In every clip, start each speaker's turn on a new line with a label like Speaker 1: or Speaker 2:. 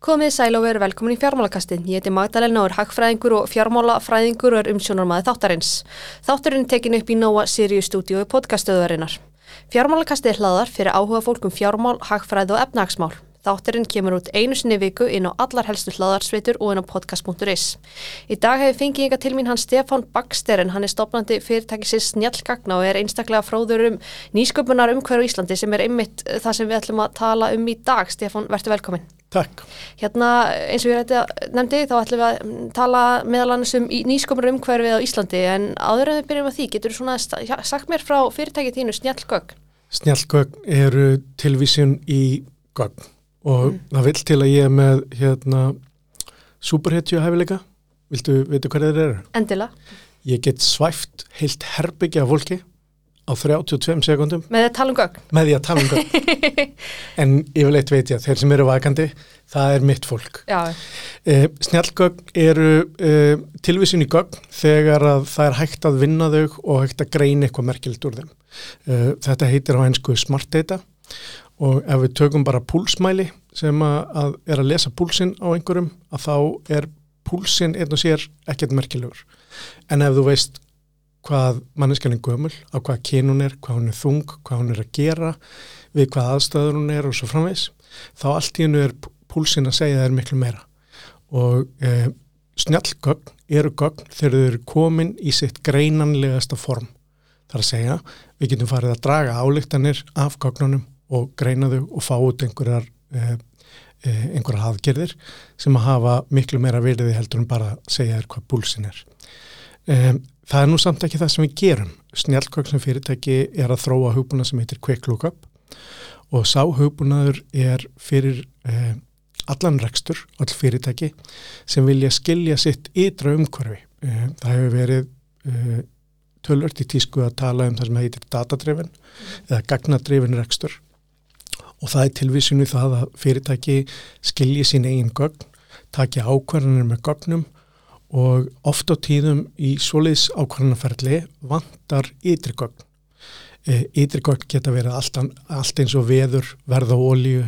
Speaker 1: Komið sæl og veru velkomin í fjármálakastin. Ég heiti Magdalena og er hagfræðingur og fjármálafræðingur og er umsjónarmaði þáttarins. Þátturinn er tekin upp í Nóa Sirius stúdíu í podcastöðuarinnar. Fjármálakasti er hlaðar fyrir áhuga fólkum fjármál, hagfræð og efnagsmál. Þátturinn kemur út einu sinni viku inn á allar helstu hlaðarsveitur og inn á podcast.is. Í dag hefur fengið ykkar til mín hann Stefán Bakster en hann er stopnandi fyrirtækisins Snjallgagna og er einstaklega fróður um nýsköpunar umhverju Íslandi sem er einmitt það sem við ætlum að tala um í dag. Stefán, verður velkomin.
Speaker 2: Takk.
Speaker 1: Hérna eins og ég nefndi þá ætlum við að tala meðal annars um nýsköpunar umhverfið á Íslandi en áður en við byrjum á því, getur þú sagt mér frá fyrirtækið þínu Snjallgögn?
Speaker 2: Snjallgögn og mm. það vil til að ég er með hérna superhetju hæfileika viltu veitu hvað þeir eru?
Speaker 1: Endilega.
Speaker 2: Ég get svæft heilt herbyggja fólki á 32 sekundum.
Speaker 1: Með því að tala um gögn?
Speaker 2: Með því að tala um gögn. en yfirleitt veit ég að þeir sem eru vakandi, það er mitt fólk.
Speaker 1: Já.
Speaker 2: Eh, Snjallgögn eru eh, tilvísin í gögn þegar að það er hægt að vinna þau og hægt að greina eitthvað merkilegt úr þeim. Eh, þetta heitir á einsku smart data og ef við tökum bara púlsmæli sem að, að er að lesa púlsinn á einhverjum að þá er púlsinn einn og sér ekkert merkilegur. En ef þú veist hvað manneskjan er gömul, á hvað kynun er hvað hún er þung, hvað hún er að gera við hvað aðstöður hún er og svo framvegs þá allt í hennu er púlsinn að segja það er miklu meira. Og e, snjallgögn eru gögn þegar þau eru komin í sitt greinanlegasta form. Þar að segja við getum farið að draga álíktanir af gögnunum og greina þau og fá út einhverjar eh, eh, einhverjar hafgerðir sem að hafa miklu meira veriði heldur en bara að segja þér hvað búlsin er. Eh, það er nú samt ekki það sem við gerum. Snjálkvöksum fyrirtæki er að þróa hugbúna sem heitir Quick Lookup og sá hugbúnaður er fyrir eh, allan rekstur, all fyrirtæki sem vilja skilja sitt ytra umhverfi. Eh, það hefur verið eh, tölvört í tísku að tala um það sem heitir datadrifin mm. eða gagnadrifin rekstur og það er tilvísinu það að fyrirtæki skilji sín eigin gögn, taki ákvarðanir með gögnum og oft á tíðum í soliðs ákvarðanarferðli vantar ytri gögn. E, ytri gögn geta verið allt, allt eins og veður, verða ólíu,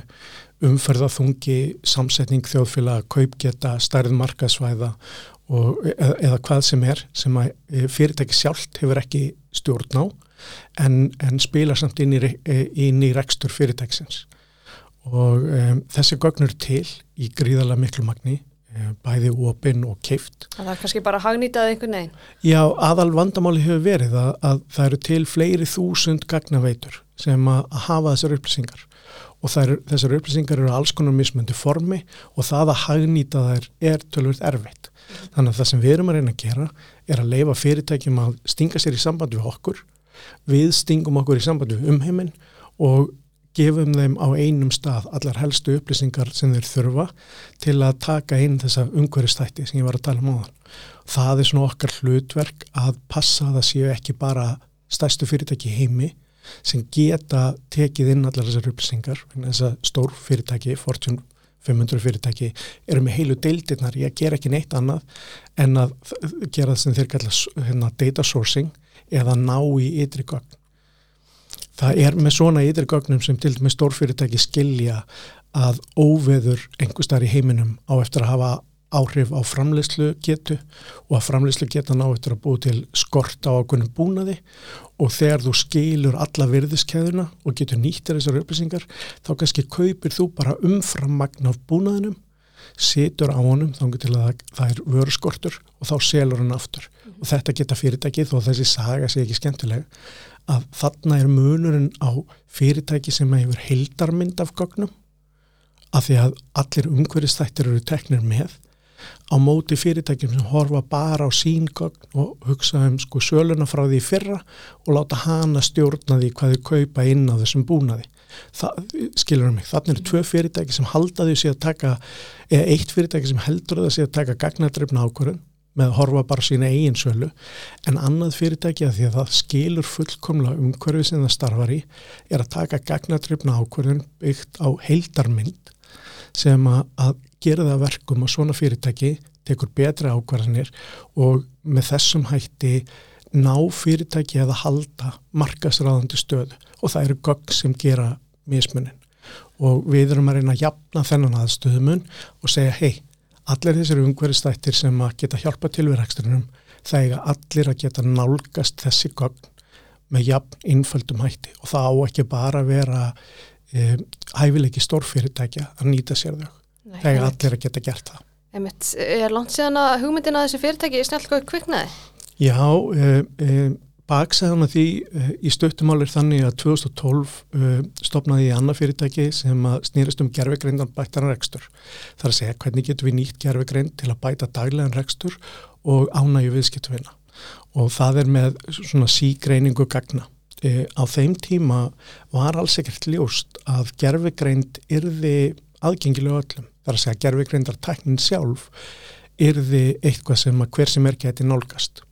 Speaker 2: umferðaþungi, samsetning þjóðfélag, kaupgeta, stærð markasvæða og, eða, eða hvað sem er sem e, fyrirtæki sjálft hefur ekki stjórn á en, en spila samt inn í, eh, inn í rekstur fyrirtæksins og um, þessi gögnur til í gríðarlega miklu magni um, bæði opinn og keift
Speaker 1: Það er kannski bara hagnýtað einhvern veginn.
Speaker 2: Já, aðal vandamáli hefur verið að, að það eru til fleiri þúsund gagnaveitur sem að, hafa þessar upplýsingar. Og er, þessar upplýsingar eru alls konar mismöndi formi og það að hagnýta þær er tölvöld erfitt. Mm. þannig að það sem við erum að reyna að gera er að leifa fyrirtækjum að stinga sér í samband við okkur við stingum okkur í sambandi um heiminn og gefum þeim á einum stað allar helstu upplýsingar sem þeir þurfa til að taka inn þessa umhverjastætti sem ég var að tala um á þann. Það er svona okkar hlutverk að passa að það séu ekki bara stærstu fyrirtæki heimi sem geta tekið inn allar þessar upplýsingar, þess að stór fyrirtæki, Fortune 500 fyrirtæki, eru með heilu deildirnar, ég ger ekki neitt annað en að gera það sem þeir kalla hérna, data sourcing eða ná í ytri gögn. Það er með svona ytri gögnum sem til dæmis stórfyrirtæki skilja að óveður einhver starf í heiminum á eftir að hafa áhrif á framleyslu getu og að framleyslu geta ná eftir að búi til skort á ákveðnum búnaði. Og þegar þú skilur alla virðiskeðuna og getur nýttir þessar upplýsingar þá kannski kaupir þú bara umfram magna af búnaðinum situr á honum þá getur það, er vöruskortur og þá selur hann aftur. Og þetta geta fyrirtæki þó þessi saga sé ekki skemmtileg að þarna er munurinn á fyrirtæki sem hefur heildarmynd af gögnum af því að allir umhverfistættir eru teknir með á móti fyrirtækjum sem horfa bara á sín gögn og hugsa um sko söluna frá því fyrra og láta hana stjórna því hvað þau kaupa inn á þessum búnaði. Það, skilur um mig, þannig eru tvö fyrirtæki sem halda því að taka eða eitt fyrirtæki sem heldur það að taka gagnadreifna ákvörðun með að horfa bara sína eigin sölu en annað fyrirtæki að því að það skilur fullkomla umhverfið sem það starfar í er að taka gagnatripna ákvörðun byggt á heildarmynd sem að, gera það verkum að svona fyrirtæki tekur betra ákvarðanir og með þessum hætti ná fyrirtæki að halda markasræðandi stöðu. Og það eru gögg sem gera mismunin. Og við erum að reyna að jafna þennan aðstöðumun og segja hei, allir þessir umhverfistættir sem að geta hjálpa til við reksturinnum það eiga allir að geta nálgast þessi gögn með jafn innföldum hætti. Og það á ekki bara að vera e, hæfileiki stórfyrirtækja að nýta sér þau. Nei, það eiga allir að geta gert það.
Speaker 1: Einmitt, er langt síðan að hugmyndin að þessi fyrirtæki er snelt kviknaði?
Speaker 2: Já, e, e, Baksæðan að því í stöttumál er þannig að 2012 uh, stopnaði ég annað fyrirtæki sem snýrist um gerfegreindan bættaran rekstur. Það er að segja hvernig getur við nýtt gerfegreind til að bæta daglegan rekstur og ánægju viðskiptuvina. Og það er með svona sígreiningu gagna. Uh, á þeim tíma var alls ekkert ljóst að gerfegreind yrði aðgengilega öllum. Það er að segja gerfegreindar tæknin sjálf yrði eitthvað sem hver sem er geti nálgast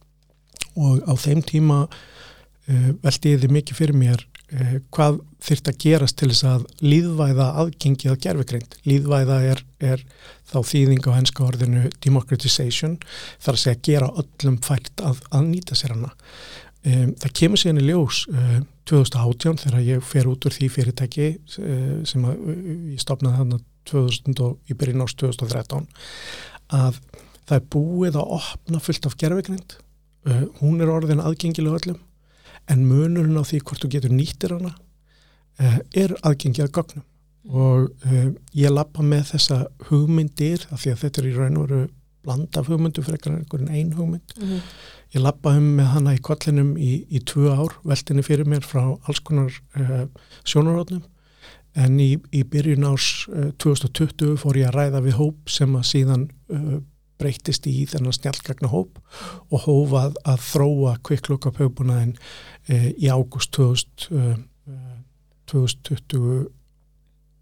Speaker 2: og á þeim tíma uh, veldi ég þið mikið fyrir mér uh, hvað þurft að gerast til þess að líðvæða aðgengi að gerfegrind. Líðvæða er, er þá þýðing á henska orðinu democratization, þar að segja gera öllum fælt að, að nýta sér hana. Um, það kemur síðan í ljós uh, 2018 þegar ég fer út úr því fyrirtæki uh, sem að, uh, ég stopnaði þarna 2000 og í byrjun ást 2013 að það er búið að opna fullt af gerfegrind uh, hún er orðin aðgengilega öllum en munurinn á því hvort þú getur nýttir hana er aðgengi að gögnum. Og ég lappa með þessa hugmyndir af því að þetta er í raun og veru blanda hugmyndu fyrir einhvern einn hugmynd mm -hmm. ég lappa um með hana í kollinum í, í tvö ár, veltinni fyrir mér frá alls konar sjónarótnum en í, í byrjun árs 2020 fór ég að ræða við hóp sem að síðan breytist í þennan snjálgagna hóp og hófað að þróa kvikklokka höfbúnaðin e, í ágúst 2020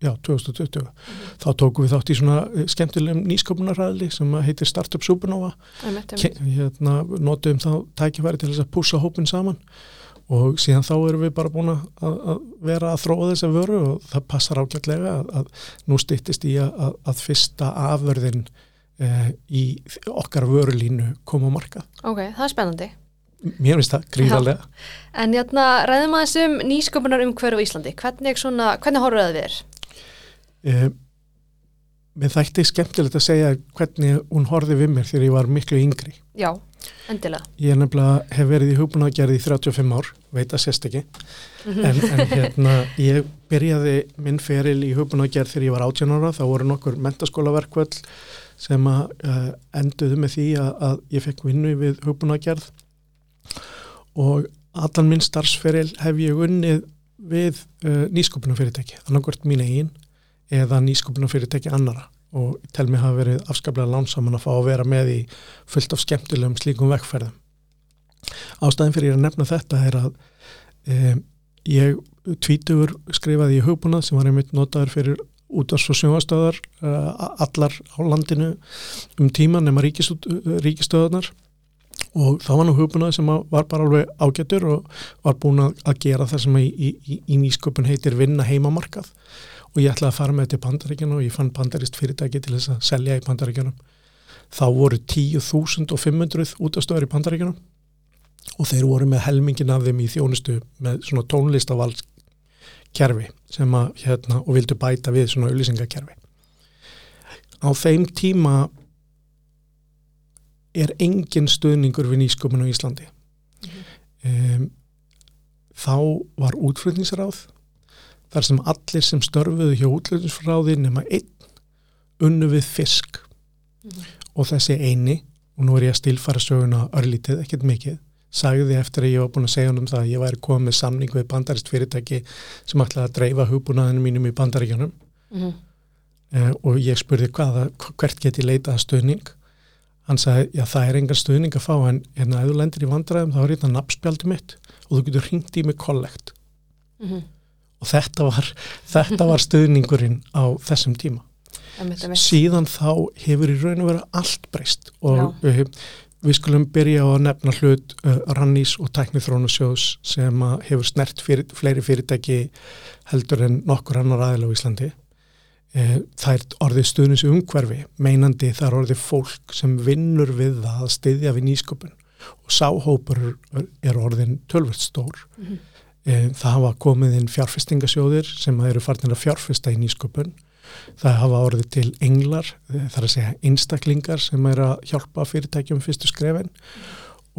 Speaker 2: já, 2020 mm. þá tókum við þátt í svona e, skemmtilegum nýsköpunarræðli sem heitir Startup Supernova hérna, notum þá tækifæri til þess að púsa hópin saman og síðan þá erum við bara búin að vera að þróa þess að vöru og það passar ágætlega að, að nú stýttist í að, að fyrsta afverðin uh, í okkar vörulínu koma á marka.
Speaker 1: Ok, það er spennandi.
Speaker 2: Mér finnst það gríðarlega.
Speaker 1: En jætna, hérna, ræðum að þessum nýsköpunar um hverju Íslandi. Hvernig, svona, hvernig horfður það við þér?
Speaker 2: Uh, mér þætti skemmtilegt að segja hvernig hún horfið við mér þegar ég var miklu yngri.
Speaker 1: Já, endilega.
Speaker 2: Ég nefnilega hef verið í hugbúnaðgerði í 35 ár, veit að sérst ekki. Mhm. En, en hérna, ég byrjaði minn feril í hugbúnaðgerð þegar ég var 18 ára. Það voru nokkur mentaskólaverkvöld sem að uh, enduðu með því að, að ég fekk vinnu við hugbúnagerð og allan minn starfsferil hef ég unnið við uh, nýsköpunarfyrirtæki, annarkvært mín eigin eða nýsköpunarfyrirtæki annara. Og tel mig hafa verið afskaplega lánsaman að fá að vera með í fullt af skemmtilegum slíkum vekkferðum. Ástæðin fyrir að nefna þetta er að um, ég tvítugur skrifaði í hugbúnað sem var einmitt notaður fyrir útars og sjóastöðar uh, allar á landinu um tíma nema ríkistöðunar og það var nú hugbúnað sem var bara alveg ágættur og var búin að gera það sem í, í, í nýsköpun heitir vinna heimamarkað og ég ætlaði að fara með til Pandaríkjana og ég fann pandarist fyrirtæki til þess að selja í Pandaríkjana þá voru 10.500 útastöðar í Pandaríkjana og þeir voru með helmingin af þeim í þjónustu með svona tónlistavals kerfi sem að hérna og vildu bæta við svona auðlýsingakerfi. Á þeim tíma er engin stuðningur við nýsköpun á Íslandi. Mm -hmm. um, þá var útflutningsráð þar sem allir sem störfuðu hjá útflutningsráði nema einn unnu við fisk mm -hmm. og þessi eini og nú er ég að stilfara söguna örlítið, ekkert mikið sagði eftir að ég var búin að segja hann um það að ég væri komið með samning við bandarist fyrirtæki sem ætlaði að dreifa hugbúnaðinu mínum í bandaríkjunum mm -hmm. uh, og ég spurði hvaða, hvert get ég leitað stuðning hann sagði, já það er engar stuðning að fá en hérna ef þú lendir í vandræðum þá er þetta nabbspjaldi mitt og þú getur ringt í mig kollekt mm -hmm. Og þetta var, þetta var stuðningurinn á þessum tíma síðan þá hefur í raun og vera allt breyst og uh, Við skulum byrja á að nefna hlut uh, Rannís og Tæknithrónusjós sem hefur snert fyrir, fleiri fyrirtæki heldur en nokkur annar aðil á Íslandi. Uh, það er orðið stuðnins umhverfi, meinandi það er orðið fólk sem vinnur við það að styðja við nýsköpun og sáhópur er orðin tölvöld stór. Mm -hmm. E, það hafa komið inn fjárfestingasjóðir sem eru farnir að fjárfesta í nýsköpun það hafa orðið til englar e, þar að segja einstaklingar sem er að hjálpa fyrirtækjum fyrstu skrefin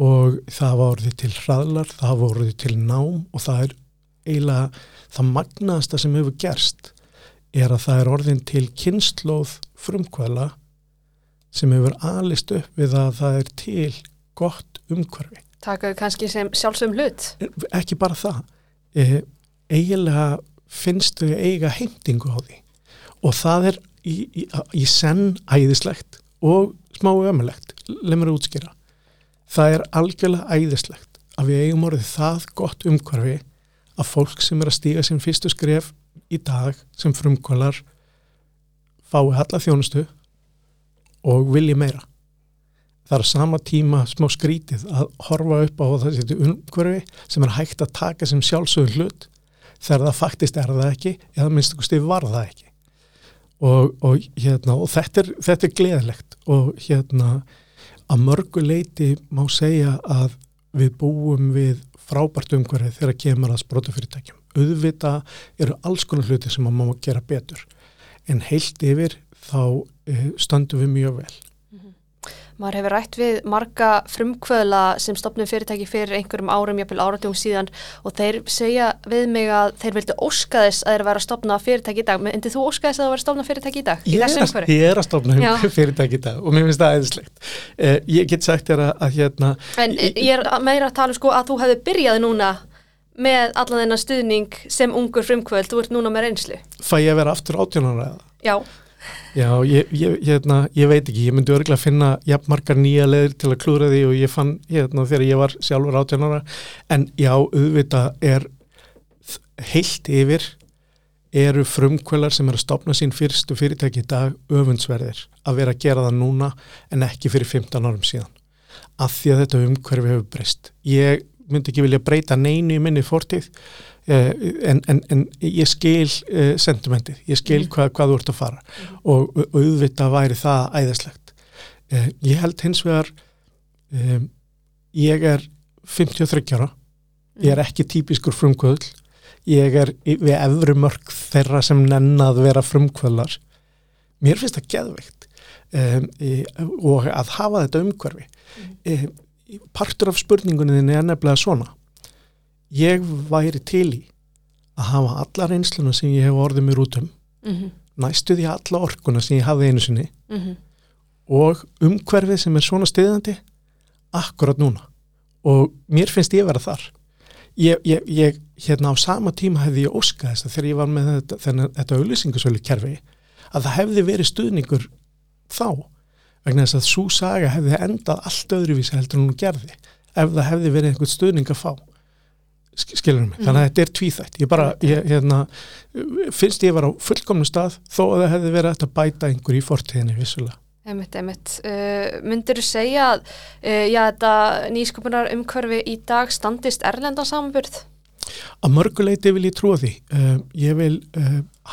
Speaker 2: og það hafa orðið til hraðlar, það hafa orðið til nám og það er eiginlega það magnaðasta sem hefur gerst er að það er orðin til kynnslóð frumkvæla sem hefur alist upp við að það er til gott umhverfi.
Speaker 1: Takaðu kannski sem sjálfsögum hlut?
Speaker 2: Ekki bara það. E, eiginlega finnst þau eiga heimtingu á því og það er í, í, í senn æðislegt og smá ömulegt, lemur að útskýra. Það er algjörlega æðislegt að við eigum orðið það gott umhverfi að fólk sem er að stíga sem fyrstu skref í dag sem frumkvælar fái halla þjónustu og vilji meira. Það er sama tíma smá skrítið að horfa upp á þessi umhverfi sem er hægt að taka sem sjálfsögur hlut þegar það faktist er það ekki eða minnst okkur stið var það ekki. Og, og, hérna, og þetta, er, þetta er gleðilegt og hérna að mörgu leiti má segja að við búum við frábært umhverfi þegar kemur að sprótafyrirtækjum. Auðvita eru alls konar hluti sem maður má gera betur en heilt yfir þá uh, stöndum við mjög vel.
Speaker 1: Maður hefur rætt við marga frumkvöðla sem stopnum fyrirtæki fyrir einhverjum árum, jápil áratugum síðan og þeir segja við mig að þeir vildu óska þess að þeir vera að stopna fyrirtæki í dag. En þú óska þess að það vera að stopna fyrirtæki í dag?
Speaker 2: Ég er, ég er að stopna Já. fyrirtæki í dag og mér finnst það aðeinslegt. Uh, ég get sagt þér að, að hérna...
Speaker 1: En ég er meira að tala um sko að þú hefði byrjaði núna með allan þennan stuðning sem ungur frumkvöld, þú ert núna með reynslu.
Speaker 2: Fæ ég að vera aftur átjónara eða?
Speaker 1: Já.
Speaker 2: Já, ég, ég, hérna, ég veit ekki, ég myndi örgulega að finna jafnmarkar nýja leðir til að klúra því og ég fann hérna, þegar ég var sjálfur átjánara en já, auðvita er heilt yfir eru frumkvölar sem er að stopna sín fyrstu fyrirtæki í dag öfundsverðir að vera að gera það núna en ekki fyrir 15 árum síðan. Af því að þetta umhverfi hefur breyst. Ég myndi ekki vilja breyta neinu í minni fortíð. Eh, en, en, en ég skil uh, sentimentið, ég skil mm. hvað, hvað þú ert að fara. Mm. og, og auðvitað væri það æðislegt. Uh, ég held hins vegar um, ég er 53 ára. Ég er mm. ekki típiskur frumkvöld ég er við efru mörg þeirra sem nennað vera frumkvöldar mér finnst það geðveikt um, og að hafa þetta umhverfi. Um, partur af spurningunni er nefnilega svona ég væri til í að hafa alla reynsluna sem ég hef orðið mér út um. Mm -hmm. næstu því alla orkuna sem ég hafði einu sinni. Mm -hmm. og umhverfið sem er svona stiðandi akkurat núna. Og mér finnst ég að vera þar. Ég, ég, ég hérna á sama tíma hefði ég óskað þess að þegar ég var með þetta, þennan, þetta auðlýsingasölu kerfi að það hefði verið stuðningur þá vegna þess að svo saga hefði endað allt öðruvísi heldur en hún gerði ef það hefði verið einhvern stuðning að fá skilur mig, mm. þannig að þetta er tvíþætt ég bara, ég, hérna finnst ég vera á fullkomnum stað þó að það hefði verið að bæta einhver í fortíðinni vissulega.
Speaker 1: Emitt, emitt uh, myndir þú segja að uh, já, þetta nýsköpunar umhverfi í dag standist erlenda samanbyrð?
Speaker 2: Að mörguleiti vil ég trúa því uh, ég vil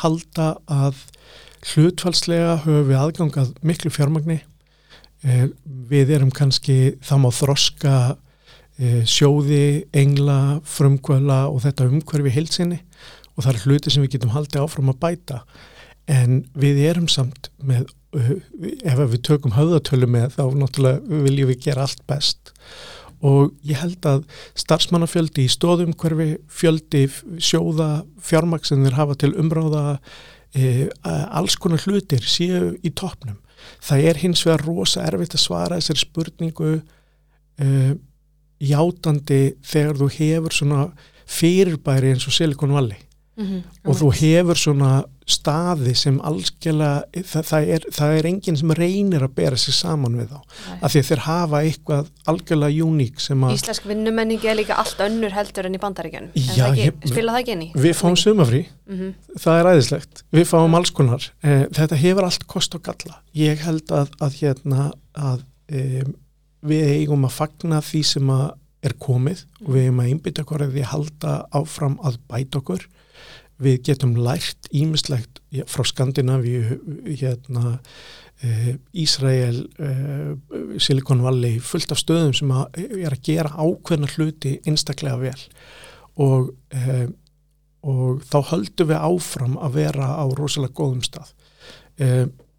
Speaker 2: halda að hlutfalslega höfum við aðgangað miklu fjármagni við erum kannski þá má þroska sjóði, engla, frumkvöla og þetta umhverfi heilsinni og það er hluti sem við getum haldið áfram að bæta. En við erum samt með, ef við tökum höfðatölu með þá náttúrulega viljum við gera allt best. Og ég held að starfsmannafjöldi í stóðumhverfi, fjöldi sjóða, fjármaksinir hafa til umráða e, alls konar hlutir séu í toppnum. Það er hins vegar rosa erfitt að svara þessari spurningu e, játandi þegar þú hefur svona fyrirbæri eins og Silicon Valley. Mm -hmm. og þú hefur svona staði sem allskjala það, það, er, það er enginn sem reynir að bera sig saman við þá. Nei. af því að þeir hafa eitthvað algjörlega uník sem að
Speaker 1: Íslensk vinnumenningi er líka allt önnur heldur enn í bandaríkjun spila það ekki enn í?
Speaker 2: Við fáum sumafrí, mm -hmm. það er æðislegt. Við fáum alls konar, eh, þetta hefur allt kost og galla, ég held að, að hérna að um, við eigum að fagna því sem að er komið og við eigum að einbytja okkur að við halda áfram að bæta okkur. Við getum lært ímislegt frá Skandinavíu hérna Uh, Ísrael, uh, Silicon Valley fullt af stöðum sem að er að gera ákveðna hluti einstaklega vel. Og, og þá höldum við áfram að vera á rosalega góðum stað.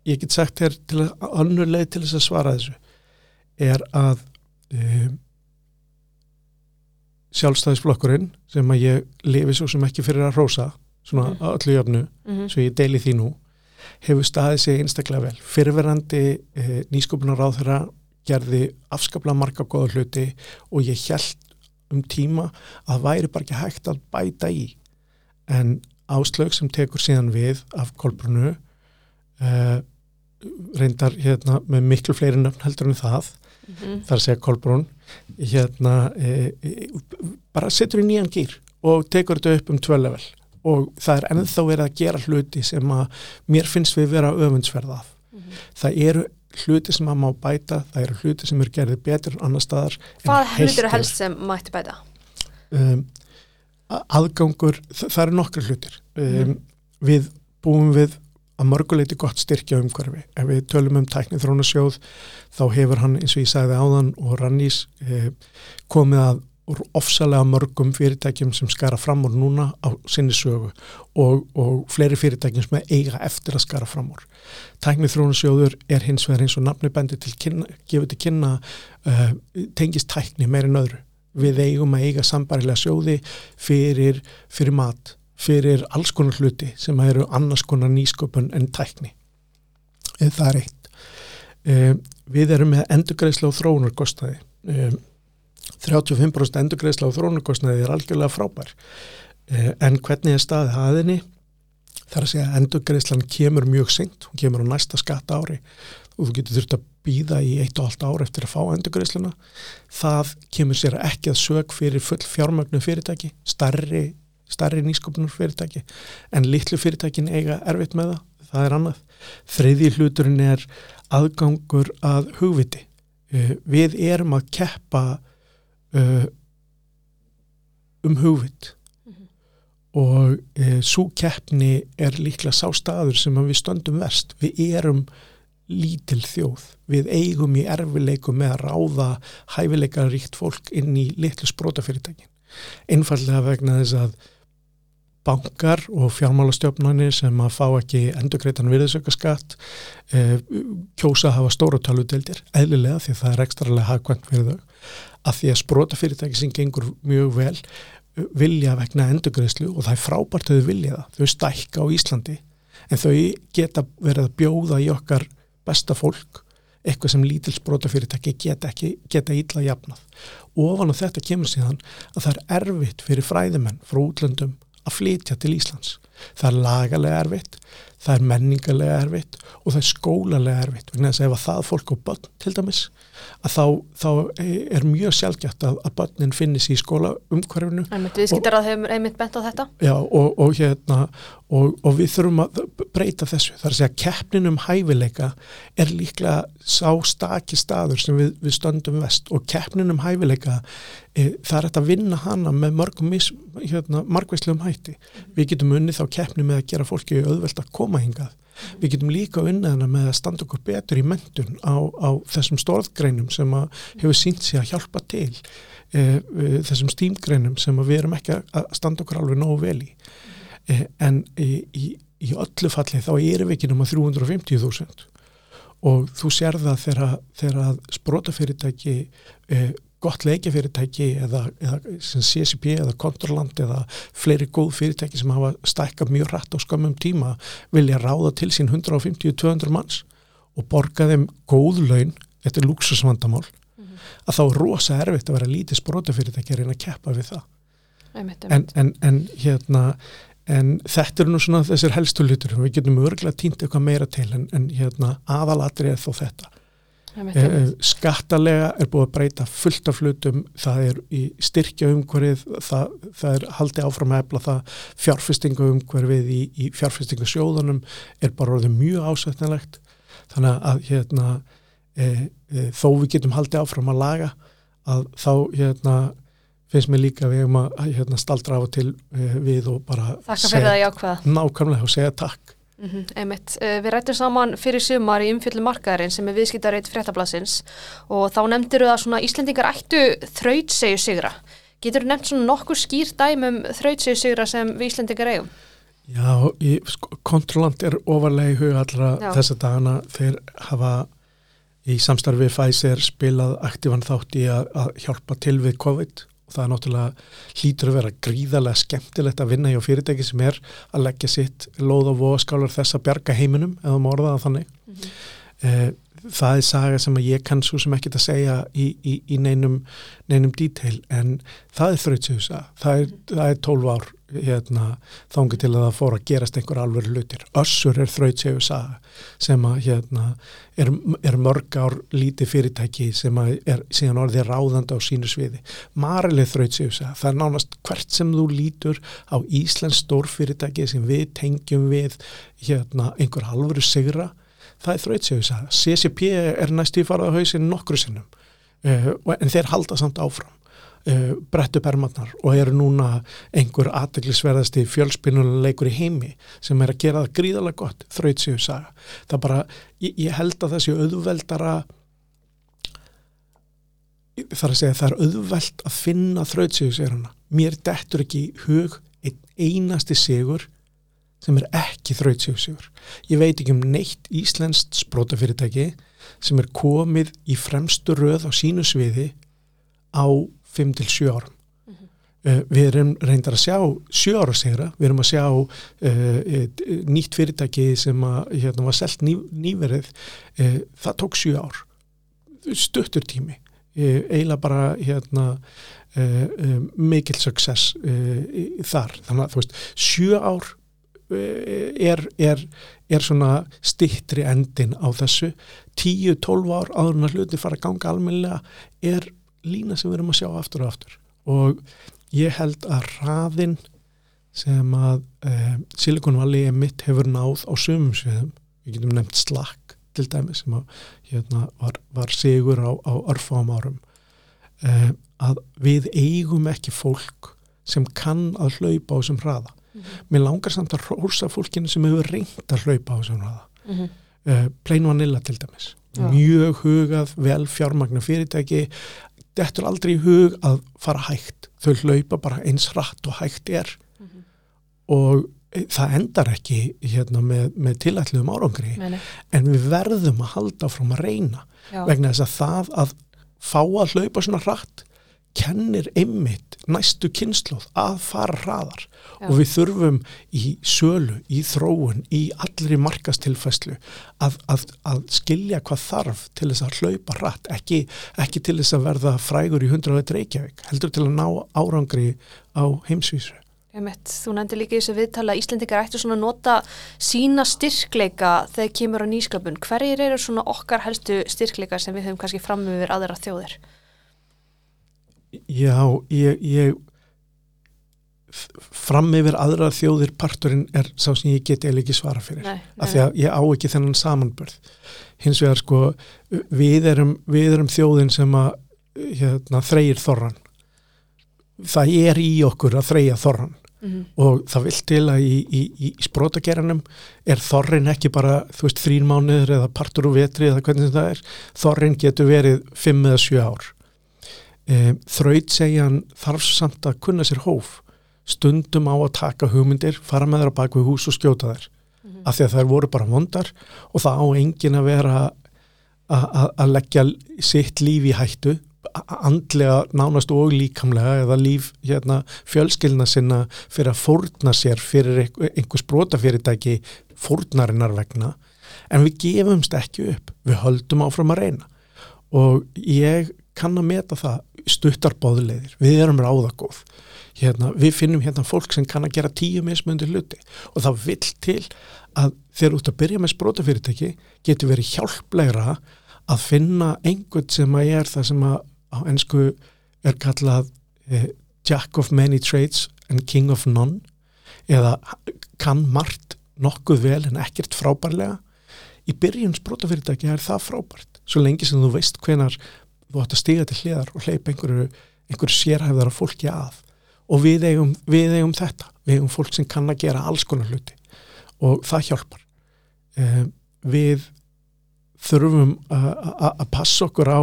Speaker 2: Ég get sagt önnur leið til þess að svara þessu er að e, sjálfstæðisflokkurinn sem að ég lifi svo sem ekki fyrir að rósa svona
Speaker 1: Mm.
Speaker 2: öllu jöfnu
Speaker 1: Mm -hmm.
Speaker 2: svo ég deili því nú hefur staðið sig einstaklega vel fyrirverandi e, nýsköpunar ráð gerði afskaplega marga góða hluti og ég held um tíma að væri bara ekki hægt að bæta í en áslög sem tekur síðan við af kolbrunu uh, reyndar hérna með miklu fleiri nöfn heldur en það
Speaker 1: Mhm.
Speaker 2: þar að segja kolbrún hérna e, e, bara setur í nýjan gýr og tekur þetta upp um tvölevel og það er ennþá verið að gera hluti sem að mér finnst við vera öfundsverð af
Speaker 1: Mhm.
Speaker 2: það eru hluti sem að má bæta það eru hluti sem eru gerðið betur annar staðar
Speaker 1: Hvað hlutur
Speaker 2: yfir.
Speaker 1: helst sem mætti bæta?
Speaker 2: um, aðgangur, það, það eru nokkru hlutir um,
Speaker 1: Mhm.
Speaker 2: við búum við að mörguleiti gott styrkja umhverfi ef við tölum um tæknið þrónasjóð þá hefur hann eins og ég sagði áðan og Rannís eh, komið að ofsalega mörgum fyrirtækjum sem skara fram úr núna á sinni sögu og, og fleiri fyrirtækjum sem eiga eftir að skara fram úr. Tæknið þrónasjóður er hins vegar eins og nafni bendi til kynna, gefur til kynna uh, tengist tækni meirinn öðru. Við eigum að eiga sambarilega sjóði fyrir, fyrir mat, fyrir alls konar hluti sem eru annars konar nýsköpun en tækni. Eh, Það er eitt. Um, við erum með endurgreisla og þróunarkostnaði. Um, 35% endurgreisla og þróunarkostnaði er algjörlega frábær. Uh, en hvernig er staðið aðinni? Það er að segja að endurgreislan kemur mjög seint, hún kemur á næsta skatta ári og þú getur þurft að býða í eitt og allt ár eftir að fá endurgreisluna. Það kemur sér ekki að sög fyrir full fjármögnu fyrirtæki, starri, starri nýsköpunar fyrirtæki, en litlu fyrirtækin eiga erfitt með það, það er annað. Þriði hluturinn er aðgangur að hugviti. Uh, við erum að keppa uh, um hugvit
Speaker 1: Mhm.
Speaker 2: og uh, svo keppni er líklega sá staður sem við stöndum verst. Við erum lítil þjóð. Við eigum í erfileikum með að ráða hæfileika ríkt fólk inn í litlu sprótafyrirtækin. Einfallega vegna þess að bankar og fjármálastjófnarnir sem að fá ekki endurgreitan virðisaukaskatt eh, kjósa að hafa stóra talutildir, eðlilega því að það er ekstralega hagkvæmt fyrir þau, að því að sprótafyrirtæki sem gengur mjög vel eh, vilja vegna endurgreislu og það er frábært að þau vilja það, þau stækka á Íslandi. En þau geta verið að bjóða í okkar besta fólk eitthvað sem lítil sprótafyrirtæki geta, ekki, geta illa jafnað. Ofan á þetta kemur síðan að það er erfitt fyrir fræðimenn frá útlöndum að flytja til Íslands. Það er lagalega erfitt, það er menningalega erfitt og það er skólalega erfitt. Vegna þess að ef að það fólk á börn til dæmis, að þá, þá er mjög sjálfgætt að, að börnin finni sér í skóla umhverfinu
Speaker 1: Einmitt, viðskiptar að hefur einmitt bent á þetta.
Speaker 2: Já, og, og, hérna, og, og við þurfum að breyta þessu. Það er að segja að keppnin um hæfileika er líklega sá staki staður sem við, við stöndum vest og keppnin um hæfileika það er að vinna hana með mörgum mis, hérna, margveislegum hætti. Við getum unnið þá keppni með að gera fólki auðvelt að koma hingað. Við getum líka unnið hana með að standa okkur betur í mentun á, á þessum stórðgreinum sem að hefur sínt sig að hjálpa til e, e, þessum stímgreinum sem að við erum ekki að standa okkur alveg nógu vel í e, en í, í, öllu falli þá erum við ekki náma 350.000 og þú sér það þegar, þegar sprótafyrirtæki e, gott leikjafyrirtæki eða, eða CCP eða Kontorland eða fleiri góð fyrirtæki sem hafa stækkað mjög rætt á skömmum tíma vilja ráða til sín 150-200 manns og borga þeim góð laun, þetta er luxusvandamál
Speaker 1: Mhm.
Speaker 2: að þá er rosa erfitt að vera lítið sprótafyrirtæki að reyna að keppa við það
Speaker 1: Einmitt,
Speaker 2: en,
Speaker 1: einmitt.
Speaker 2: en, en hérna en þetta eru nú svona þessir helstu hlutur við getum örgulega týnt eitthvað meira til en, en hérna aðalatri er þó þetta. Skattalega er búið að breyta fullt af hlutum. Það er í styrkja umhverfið það, það er haldið áfram að efla það. Fjárfestingu umhverfið í, í fjárfestingu sjóðunum er bara orðið mjög ásætnilegt þannig að hérna e, e, þó við getum haldið áfram að laga að þá hérna finnst mér líka við hefum að hérna, staldra á til e, við og bara
Speaker 1: jákvæða.
Speaker 2: nákvæmlega og segja takk
Speaker 1: Mm -hmm, einmitt. Uh, Við rættum saman fyrir sumar í umfjöldum markaðarinn sem er viðskiptarreit fréttablasins og þá nefndir það að svona Íslendingar ættu þraut segju sigra. Getur þú nefnt svona nokkur skýr dæmum þrautsýðsigra sem við Íslandingar eigum?
Speaker 2: Já, í, sko, Kontrolant er ofarlega í huga allra
Speaker 1: Já.
Speaker 2: þessa dagana þeir hafa í samstarfi Pfizer spilað aktívan þátt í að, að hjálpa til við COVID og það er náttúrulega hlýtur að vera gríðarlega skemmtilegt að vinna hjá fyrirtæki sem er að leggja sitt lóð og voðskálar þess að bjarga heiminum eða morðaða þannig. Eh, það er saga sem ég kann svo sem ekkert að segja í, í, í neinum, neinum detail en það er þrautsjöfusa það, er- það er 12 ár hérna, þangi til að það fór að gerast einhver alveg hlutir. Össur er þrautsjöfusa sem að hérna, er, er mörg ár lítið fyrirtæki sem að er síðan orðið ráðandi á sínu sviði. Marilið þrautsjöfusa, það er nánast hvert sem þú lítur á Íslands stórfyrirtæki sem við tengjum við hérna, einhver alvöru sigra það er þrautsjöfusa. CCP er næstu í farað á hausinn nokkru sinnum uh, en þeir halda samt áfram uh, brettu bermarnar og eru núna einhver aðteglisverðasti fjölspinnuleikur í heimi sem er að gera það gríðalega gott þrautsjöfusa. Það bara, ég, ég held að það sé auðveldara þar að segja það er auðveld að finna þrautsjöfusegurna. Mér dettur ekki hug einn einasti sigur sem er ekki þrautsjöfusegur. Ég veit ekki um neitt íslenskt sprótafyrirtæki sem er komið í fremstu röð á sínu sviði á 5-7 árum. Uh, við erum reyndar að sjá sjö ára sigra, við erum að sjá uh, nýtt fyrirtæki sem að, hérna, var selt ný, nýverið. Uh, það tók sjö ár. Stuttur tími. Eiginlega bara hérna, uh, mikil success uh, þar, þannig að þú veist sjö ár er, er, er svona stittri endin á þessu. 10-12 ár áður en að hluti fara að ganga almennilega er lína sem við erum að sjá aftur og aftur og ég held að hraðin sem að eh, Silicon Valley mitt hefur náð á sömum sviðum, við getum nefnt Slack til dæmi sem að, hérna, var, var sigur á, á örfáum árum eh, að við eigum ekki fólk sem kann að hlaupa á þessum hraða. Mér langar samt að rósa fólkinu sem hefur reynt að hlaupa á þessum hraða.
Speaker 1: Mm -hmm.
Speaker 2: Uh, Plain Vanilla til dæmis.
Speaker 1: Já.
Speaker 2: Mjög hugað, vel fjármagna fyrirtæki, dettur aldrei í hug að fara hægt. Þau hlaupa bara eins hratt og hægt er. Og eh, það endar ekki hérna, með, með tilætluðum árangri.
Speaker 1: Meni,
Speaker 2: en við verðum að halda frá að reyna.
Speaker 1: Já.
Speaker 2: vegna þess að það að fá að hlaupa svona hratt kennir einmitt næstu kynnslóð að fara hraðar
Speaker 1: Já.
Speaker 2: og við þurfum í sölu, í þróun, í allri markastilfæslu að, að, að skilja hvað þarf til þess að hlaupa hratt, ekki, ekki til þess að verða frægur í 100 Reykjavík, heldur til að ná árangri á heimsvísu.
Speaker 1: Einmitt, þú nefndir líka í þessu viðtala að Íslendingar ættu svona að nota sína styrkleika þegar kemur á nýsköpun. Hverjir eru svona okkar helstu styrkleika sem við höfum kannski fram yfir aðra þjóðir?
Speaker 2: Já, ég, ég fram yfir aðra þjóðir parturinn er sá sem ég get eða ekki svara fyrir.
Speaker 1: Nei,
Speaker 2: af því að ég á ekki þennan samanbörð hins vegar sko við erum, við erum þjóðin sem að hérna, þreyir þorran það er í okkur að þreyja þorran
Speaker 1: mm
Speaker 2: og það vil til að í, í, í, sprótageranum er þorrin ekki bara þú veist þrín mánuður eða partur úr vetri eða hvernig það er. Þorrin getur verið fimm eða sjö ár e, þraut segjan þarf samt að kunna sér hóf. Stundum á að taka hugmyndir fara með á bak við hús og skjóta þær. Af því að þær voru bara vondar og það á engin að vera að- leggja sitt líf í hættu andlega nánast og líkamlega eða líf hérna, fjölskyldna sinna fyrir að fórna sér fyrir einhver- einhvers brotafyrirtæki fórnarinnar vegna. En við gefumst ekki upp. Við höldum áfram að reyna. Og ég kann að meta það stuttar bóðleiðir, við erum ráðagóð. Hérna, við finnum hérna fólk sem kann að gera tíu mismundi hluti. Og það vill til að þegar út að byrja með sprótafyrirtæki getur verið hjálplegra að finna einhvern sem að er það sem að á ennsku er kallað eh, Jack of many trades and king of none. Eða kann margt nokkuð vel en ekkert frábærlega. Í byrjun sprótafyrirtæki er það frábært svo lengi sem þú veist hvenar þú átt að stiga til hliðar og hleypa einhverju, einhverju sérhæfðar af fólki að. Og við eigum, við eigum þetta. Við eigum fólk sem kann að gera alls konar hluti. Og það hjálpar. Eh, við þurfum að- passa okkur á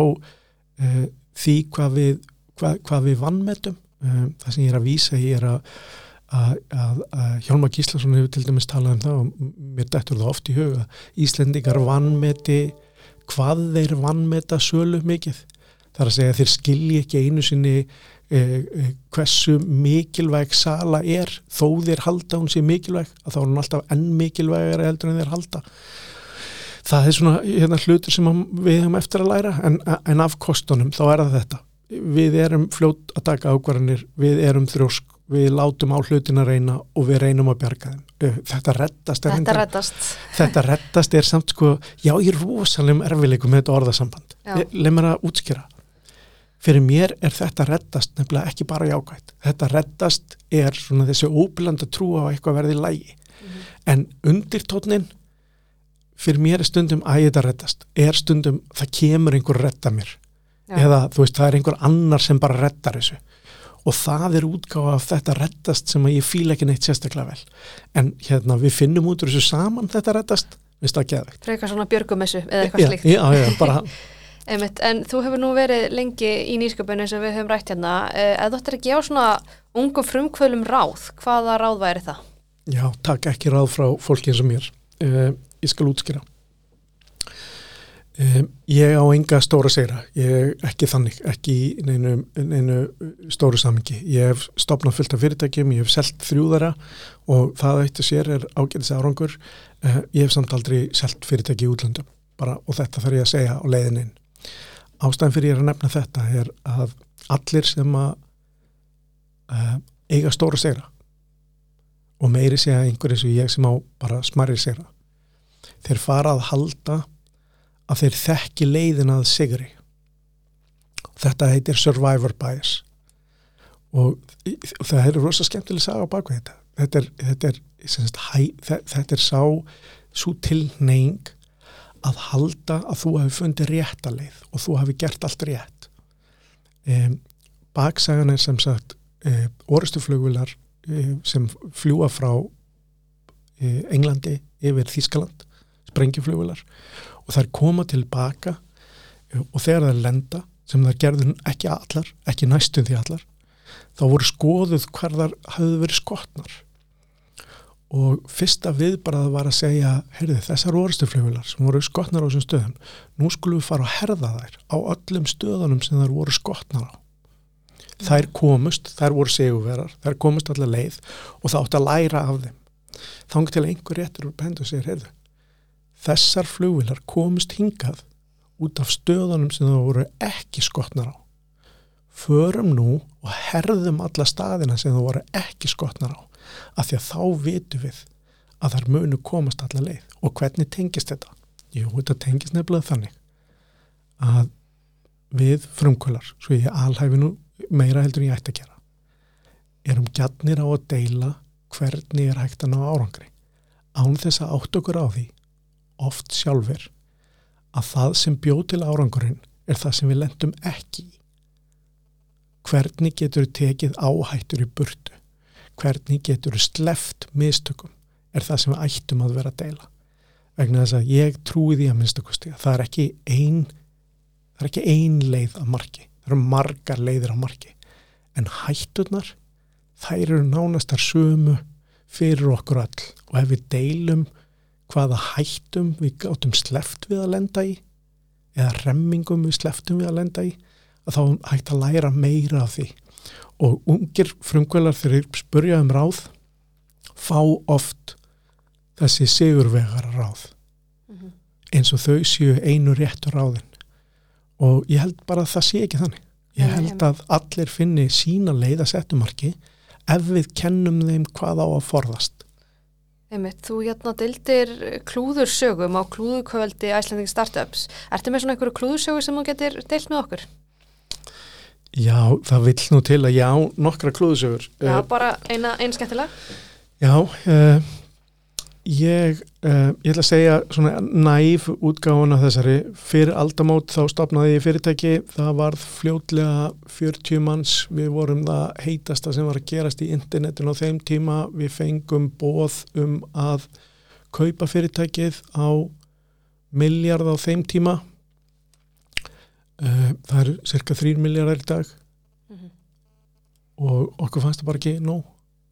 Speaker 2: eh, því hvað við, hvað, hvað við vannmetum um, það sem ég er að vísa í er að, að Hjálmar Gíslason hefur til dæmis talað um það og mér dættur það oft í huga Íslendingar vannmeti hvað þeir vannmeta sölu mikið það er að segja þeir skilji ekki einu sinni eh, eh, hversu mikilvæg sala er. Þó þeir halda hún sé mikilvæg að þá er hún alltaf enn mikilvægari heldur en þeir halda. Það er svona hérna, hlutur sem við hefum eftir að læra en, en af kostunum þá er það þetta. Við erum fljótt að taka ákvarðanir við erum þrjósk, við látum á hlutin að reyna og við reynum að bjarga þeim. Þetta rettast
Speaker 1: þetta rettast
Speaker 2: þetta rettast er samt sko já ég er rosalega erfileikum með þetta orðasamband. Leið mér að útskýra fyrir mér er þetta rettast nefnilega ekki bara jákvægt þetta rettast er svona þessi óbylanda trú á eitthvað verði lægi mm -hmm. en undirtótnin fyrir mér er stundum að þetta rettast er stundum það kemur einhver retta mér. Já. eða þú veist það er einhver annar sem bara rettar þessu. Og það er útgáða af þetta rettast sem að ég fíla ekki neitt sérstaklega vel. En hérna við finnum út úr þessu saman þetta rettast, minnst það geðvegt
Speaker 1: Frekar svona björgumessu eða eitthvað slíkt.
Speaker 2: Já, já, bara
Speaker 1: Einmitt, en þú hefur nú verið lengi í nýsköpunni sem við höfum rætt hérna eða þú ættir að gefa svona ungum frumkvölum ráð, hvaða ráð væri það?
Speaker 2: Já, takk ekki ráð frá fólki eins og mér uh, ég skal útskýra Um, ég á enga stóra segra, ég ekki þannig, ekki í neinu, neinu stóru samingi. Ég hef stopnað fullt af fyrirtækjum, ég hef selgt þrjúðara og það eittu sér er ágætis árangur. Uh, ég hef samt aldrei selgt fyrirtæki í útlandum bara, og þetta þarf ég að segja á leiðininn. Ástæðan fyrir ég að nefna þetta er að allir sem að uh, eiga stóra segra og meiri segja einhver eins og ég sem á bara smarri segra, þeir fara að halda að þeir þekki leiðin að sigri. Þetta heitir survivor bias og það er rosa skemmtileg að sagja á bakveg þetta. Þetta er, þetta er, sagt, hæ, þetta er sá svo tilneying að halda að þú hefði fundið rétta leið og þú hefði gert allt rétt. Um, baksagan er sem sagt um, orustuflugvilar um, sem fljúa frá Englandi yfir Þískaland sprengjuflugvilar og þær koma tilbaka eh, og þegar þær lenda sem þær gerður ekki allar, ekki næstum því allar þá voru skoðuð hvar þar hafðu verið skotnar og fyrsta viðbarað var að segja heyrði þessar orðstuflöfular sem voru skotnar á þessum stöðum nú skulum við fara að herða þær á öllum stöðunum sem þær voru skotnar á. Þær komust, þær voru seguverar þær komust allar leið og það átt að læra af þeim. Þá til einhver réttur úr pendu og segir heyrðu þessar flugvilar komist hingað út af stöðunum sem það voru ekki skotnar á. Förum nú og herðum alla staðina sem það voru ekki skotnar á af því að þá vitum við að þar munu komast alla leið og hvernig tengist þetta? Jú, þetta tengist nefnilega þannig að við frumkvölar, svo ég alhæfi nú meira heldur en ég ætti að gera erum gætnir á að deila hvernig er hægt að ná árangri án þess að átt okkur á því oft sjálfur að það sem bjóð til árangurinn er það sem við lendum ekki. Hvernig getur tekið áhættur í burtu? Hvernig getur sleft mistökum? Er það sem við ættum að vera að deila. Vegna þess að ég trúi því að minnstakosti að það er ekki ein, það er ekki ein leið að marki. Það eru margar leiðir á marki. En hætturnar, þær eru nánastar sömu fyrir okkur all og ef við deilum hvaða hættum við gáttum sleft við að lenda í eða remmingum við sleftum við að lenda í að þá hægt að læra meira af því og ungir frumkvælar þegar spurja um ráð fá oft þessi sigurvegara ráð mm -hmm. eins og þau séu einu réttur ráðin og ég held bara að það sé ekki þannig ég held að allir finni sína leið að settumarki ef við kennum þeim hvað á að forðast
Speaker 1: Einmitt, þú hérna deildir klúðursögum á klúðukvöldi Icelandic Startups. Ertu með svona einhverju klúðursögu sem þú getur deilt með okkur?
Speaker 2: Já, það vil nú til að já, nokkra klúðursögur.
Speaker 1: Já, bara eina einskettilega.
Speaker 2: Já, uh, ég, uh, ég ætla að segja svona næf útgáðan af þessari. Fyrir aldamót þá stopnaði ég fyrirtæki, það var fljótlega 40 manns, við vorum það heitasta sem var að gerast í internetin á þeim tíma, við fengum bóð um að kaupa fyrirtækið á miljard á þeim tíma, það er cirka 3 miljardar í dag. Mm -hmm. og okkur fannst það bara ekki nóg,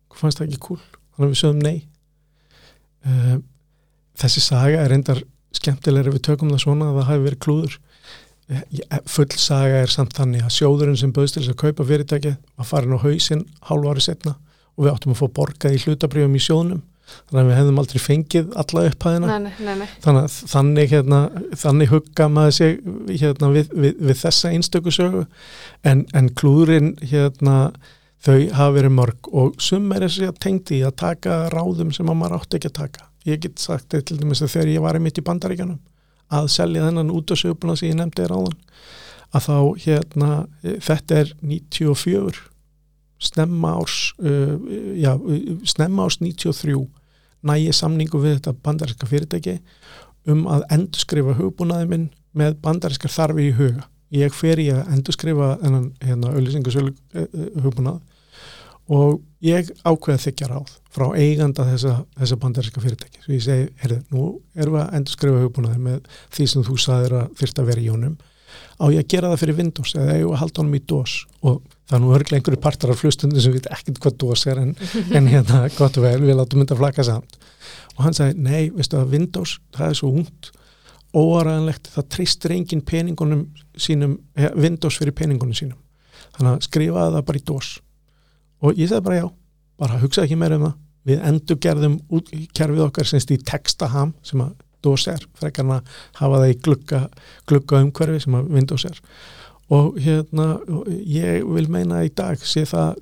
Speaker 2: okkur fannst það ekki cool. Þannig að við sögum nei. Uh, þessi saga er reyndar skemmtilega ef við tökum það svona að það hafi verið klúður. Eh, full saga er samt þannig að sjóðurinn sem bauðst til þess að kaupa fyrirtækið var farin á hausinn hálfu ári setna og við áttum að fá borgað í hlutabrjöfum í sjónum þannig að við hefðum aldrei fengið alla upphæðina.
Speaker 1: Nei, nei, nei.
Speaker 2: þannig að þannig, hérna, þannig hugga maður sig hérna, við, við, við þessa einstöku sögu. En, en klúðurinn hérna, þau hafa verið mörg og sum er þess að tengdi að taka ráðum sem maður átti ekki að taka. Ég get sagt þetta til dæmis að þegar ég var í mitt í bandaríkanum að selja þennan út á sögbuna sem ég nefndi þér áðan að þá hérna þetta er 94 snemma árs uh, já, snemma árs 93 nægi samningu við þetta bandaríska fyrirtæki um að endurskrifa hugbúnaði minn með bandarískar þarfi í huga. Ég fer í að endurskrifa þennan hérna, auðlýsingasölu hugbúnað og ég ákveða þykja ráð frá eiganda þessa, þessa bandaríska fyrirtæki svo ég segi, herðu, nú erum við að endur skrifa hugbúnaði með því sem þú saðir að þurft að vera í jónum á ég að gera það fyrir Windows eða ég að halda honum í DOS? Og það er nú örglega einhverju partar af flustundum sem við ekkert hvað DOS er en, en hérna gott vel, við látum þetta flaka samt. Og hann sagði, nei, veistu að Windows það er svo húnt, óaræðanlegt það treystir engin peningunum sínum, Windows fyrir peningunum sínum. Þannig að skrifaði það bara í DOS. Og ég sagði bara já, bara hugsaði ekki meira um það. Við endur gerðum kerfið okkar semst í textaham sem að DOS er, frekar hann að hafa það í glugga, glugga umhverfi sem að Windows er og hérna ég vil meina í dag sé það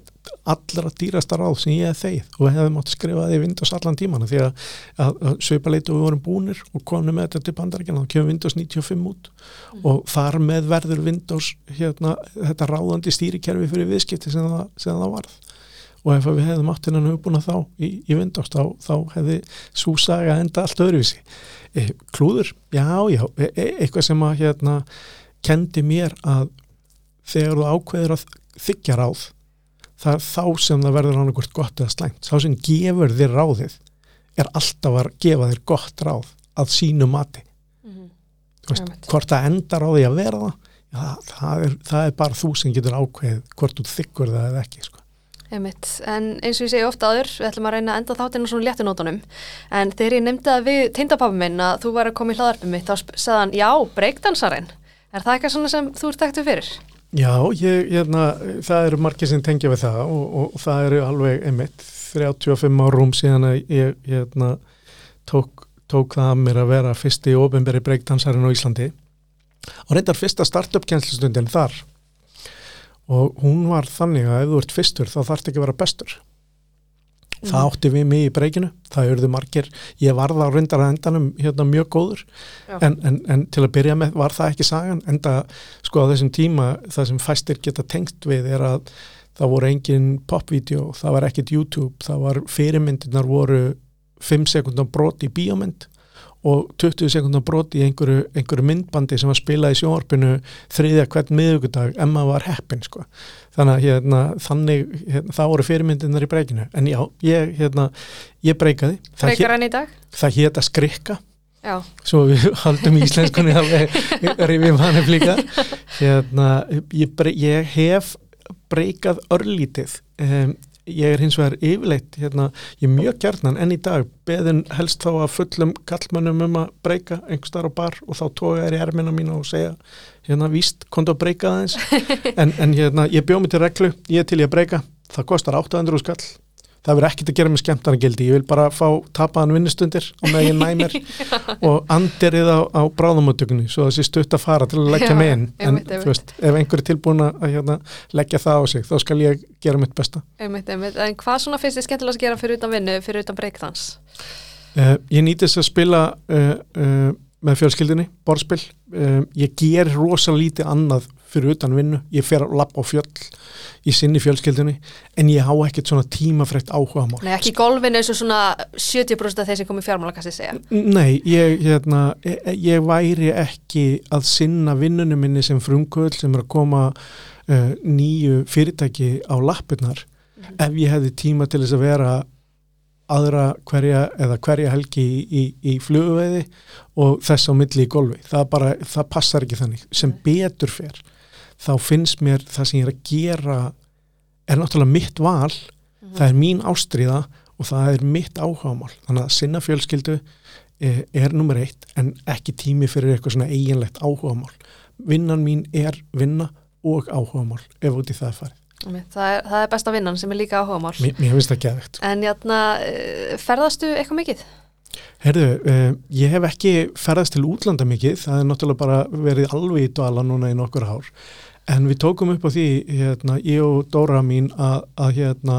Speaker 2: allra dýrasta ráð sem ég hef þeið og hefði mátt skrifa það í Windows allan tíman því að, að, að sveipa leitu við vorum búnir og komum með þetta til bandarækina og kemur Windows 95 út mm. og þar með verður Windows hérna, þetta ráðandi stýrikerfi fyrir viðskipti sem það, sem það varð og ef við hefðum átt hennan hugbúna þá í, í Windows þá, þá hefði súsaga enda allt öðruvísi. E, klúður, já, já. E, e, eitthvað sem að hérna kendi mér að þegar þú ákveður að þykja ráð það er þá sem það verður hann eitthvað gott eða slæmt, þá sem gefur þér ráðið er alltaf að gefa þér gott ráð að sínu mati. Mm -hmm. veist, hvort það endar á því að vera það já, það, er, það er bara þú sem getur ákveð hvort þú þykkur það eða ekki sko.
Speaker 1: Einmitt. En eins og ég segi ofta áður, við ætlum að reyna að enda þáttinn á svona léttunótonum, en þegar ég nefndi að við tindapappi minn að þú var að koma í hlaðarpum mitt, þá sagðan, já, breykdansarinn, er það eitthvað svona sem þú ert ekkert fyrir?
Speaker 2: Já, ég, hérna, það eru margir sem tengja við það og, og, og það eru alveg einmitt 35 árum síðan að ég hérna, tók, tók það að mér að vera fyrsti ofinberi breykdansarinn á Íslandi og reyndar fyrsta startup kjenslustundin þar og hún var þannig að ef þú ert fyrstur þá þarf þetta ekki að vera bestur. Mm. það átti við mig í breyginu það eruðu margir, ég var það á rundar að endanum hérna mjög góður. En, en, en til að byrja með var það ekki sagan enda sko á þessum tíma það sem fæstir geta tengst við er að það voru engin popvídeó, það var ekkit YouTube, það var fyrirmyndirnar voru 5 sekundar brot í bíómynd og 20 sekundar brot í einhverju, einhverju myndbandi sem var spilað í sjónvarpinu þriðja hvern miðugudag en maður var heppin sko. þannig að hérna, þannig, hérna, það voru fyrirmyndinar í breykinu en já, ég, hérna, ég breykaði
Speaker 1: Breykar hann í dag?
Speaker 2: Það hétt að skrikka
Speaker 1: Já.
Speaker 2: svo við haldum íslenskunni alveg rifjum hann ef líka hérna, ég, ég hef breykað örlítið um, ég er hins vegar yfirleitt hérna, ég er mjög kjarnan enn í dag beðin helst þá að fullum kallmönnum um að breyka einhver starf á bar og þá tóka þær í ermina mín og segja hérna víst, kontu að breyka það eins en, en hérna, ég bjóð mér til reglu ég er til ég að breyka, það kostar 800 skall það verður ekkert að gera með skemmtana gildi. Ég vil bara fá tapaðan vinnustundir og með ég næmir og andirið á, á bráðamötugunni svo það sé stutt að fara til að leggja með inn. en einmitt, einmitt. Veist, ef einhver er tilbúin að hérna, leggja það á sig þá skal ég gera mitt besta.
Speaker 1: Einmitt, En hvað svona finnst þið skemmtilega að gera fyrir utan vinnu, fyrir utan breykdans?
Speaker 2: Uh, ég nýtist að spila uh, uh, með fjölskyldinni, borðspill ég ger rosa lítið annað fyrir utan vinnu, ég fer að lappa á fjöll í sinni fjölskyldunni en ég há ekkert svona tímafrækt áhuga mál.
Speaker 1: Nei, ekki golfin eins og svona 70% af þeir sem kom í fjármálakassi segja.
Speaker 2: Nei, ég, hérna, ég væri ekki að sinna vinnunum minni sem frumkvöld sem er að koma uh, nýju fyrirtæki á lappirnar mm -hmm. ef ég hefði tíma til þess að vera aðra hverja eða hverja helgi í, í, í flugveiði og þess á milli í golfi. Það, bara, það passar ekki þannig. Sem betur fer þá finnst mér það sem ég er að gera er náttúrulega mitt val. Það er mín ástriða og það er mitt áhugamál. Þannig að sinna fjölskyldu eh, er nummer eitt en ekki tími fyrir eitthvað svona eiginlegt áhugamál. Vinnan mín er vinna og áhugamál ef út í það er farið.
Speaker 1: Það er, það er besta vinnan sem er líka áhugamál.
Speaker 2: mér, mér finnst það geðvegt
Speaker 1: En játna, ferðastu eitthvað mikið?
Speaker 2: Herðu, uh, ég hef ekki ferðast til útlanda mikið, það er náttúrulega bara verið alveg í dvala núna í nokkur ár en við tókum upp á því hérna, ég og Dóra mín að, að hérna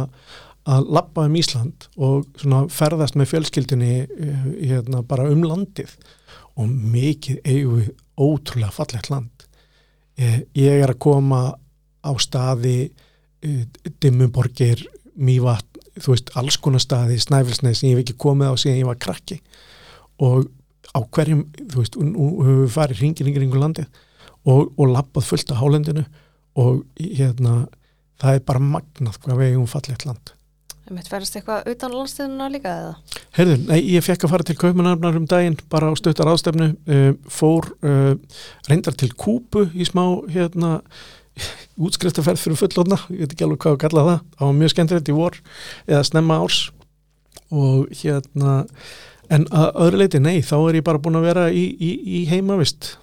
Speaker 2: að lappa um Ísland og svona ferðast með fjölskyldinni uh, hérna, bara um landið. Og mikið eigum við ótrúlega fallegt land. Ég, ég er að koma á staði uh, Dimmuborgir, Mývatn þú veist, alls konar staði, Snæfellsnes sem ég hef ekki komið á síðan ég var krakki. Og á hverjum þú veist, nú höfum við farið hringir hringir landið og, og lappað fullt á hálendinu og hérna það er bara magnað hvað við eigum fallegt land
Speaker 1: Einmitt, ferðast eitthvað utan landstöðuna líka eða?
Speaker 2: Heyrðu, nei, ég fekk að fara til Kaupmannarnar um daginn bara á stuttar ástefnu uh, fór uh, reyndar til Kúpu í smá hérna útskriftaferð fyrir fullotna, ég veit ekki alveg hvað að kalla það það var mjög skemmtilegt í vor eða snemma árs og hérna en að öðru leiti, nei, þá er ég bara búin að vera í, í, í heimavist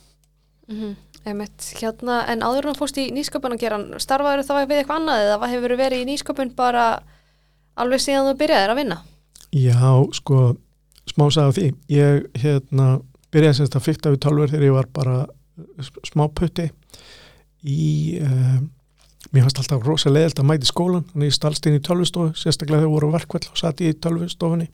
Speaker 1: Mm -hmm. Einmitt, hérna, en áður en þú fórst í nýsköpun að gera, starfaður þá við eitthvað annað eða hvað hefur verið í nýsköpun bara alveg síðan þú byrjaðir að vinna?
Speaker 2: Já, sko, smá sagði því. Ég hérna byrjaði semst að fykta við tölver þegar ég var bara smá putti í uh, mér fannst alltaf rosa leðilt að mæti skólan þannig ég stalst inn í tölvustofu, sérstaklega þegar voru verkvall og satt í tölvustofunni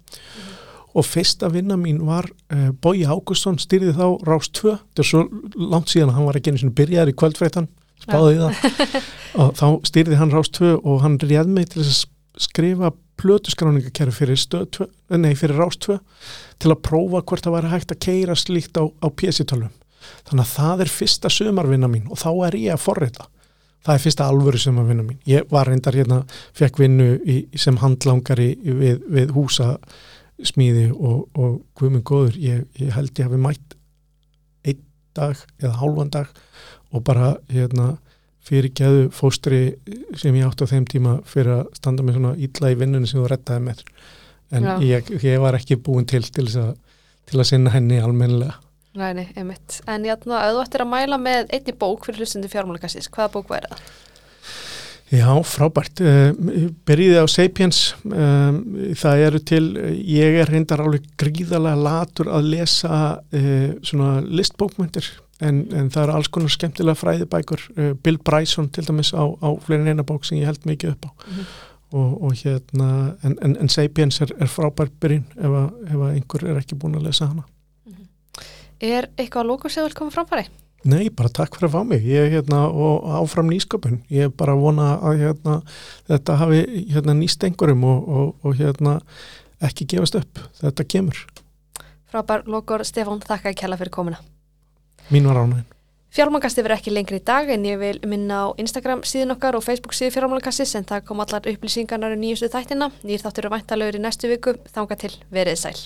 Speaker 2: og fyrsta vinna mín var uh, Bói Ágússon, styrði þá Rás 2, þetta er svo langt síðan að hann var ekki einu sinni byrjaður í kvöldfréttan spáði í það. Og þá styrði hann Rás 2 og hann réð mig til að skrifa plötuskráningakerfi fyrir, stöð 2, nei, fyrir Rás 2 til að prófa hvort það væri hægt að keira slíkt á, á PC-tölvum þannig að það er fyrsta sömarvinna mín og þá er ég að forrita. Það er fyrsta alvöru sömarvinna mín. Ég var reyndar hérna, fekk vinnu í, sem handlangari við, við húsa smíði og, og guðminn góður, ég, ég held ég hafi mætt einn dag eða hálfan dag og bara hérna, fyrir geðu fóstri sem ég átti á þeim tíma fyrir að standa með svona illa í vinnunni sem þú rettaði með en ég, ég var ekki búin til til, að, til að sinna henni almennilega
Speaker 1: Nei, nei, einmitt. En játna, ef þú ættir að mæla með einni bók fyrir hlustundi fjármálakassins, hvaða bók væri það?
Speaker 2: Já, frábært. Uh, byrjiði á Sapiens. Um, það eru til, ég er reyndar alveg gríðarlega latur að lesa uh, svona listbókmyndir en, en það eru alls konar skemmtilega fræðibækur. Bill Bryson til dæmis á, á fleirin eina bók sem ég held mikið upp á.
Speaker 1: Mhm.
Speaker 2: Og, og hérna, en, en, en Sapiens er, er frábært byrjun ef, að, ef að einhver er ekki búin að lesa hana.
Speaker 1: Er eitthvað að lóka sem vil koma framfæri?
Speaker 2: Nei, bara takk fyrir að fá mig. Ég er hérna og áfram nýsköpun. Ég er bara að vona að hérna, þetta hafi hérna, nýst einhverjum og, og, og hérna ekki gefast upp. Þetta kemur.
Speaker 1: Frábær Lókor Stefán, þakka ekki hella fyrir komuna.
Speaker 2: Mín var ánægin.
Speaker 1: Fjármálkasti verður ekki lengri í dag en ég vil minna á Instagram síðan okkar og Facebook síðu fjármálkastis en það kom allar upplýsingarnar um nýjustu þættina. Nýr þáttur eru væntalögur í næstu viku. Þanga til verið sæl.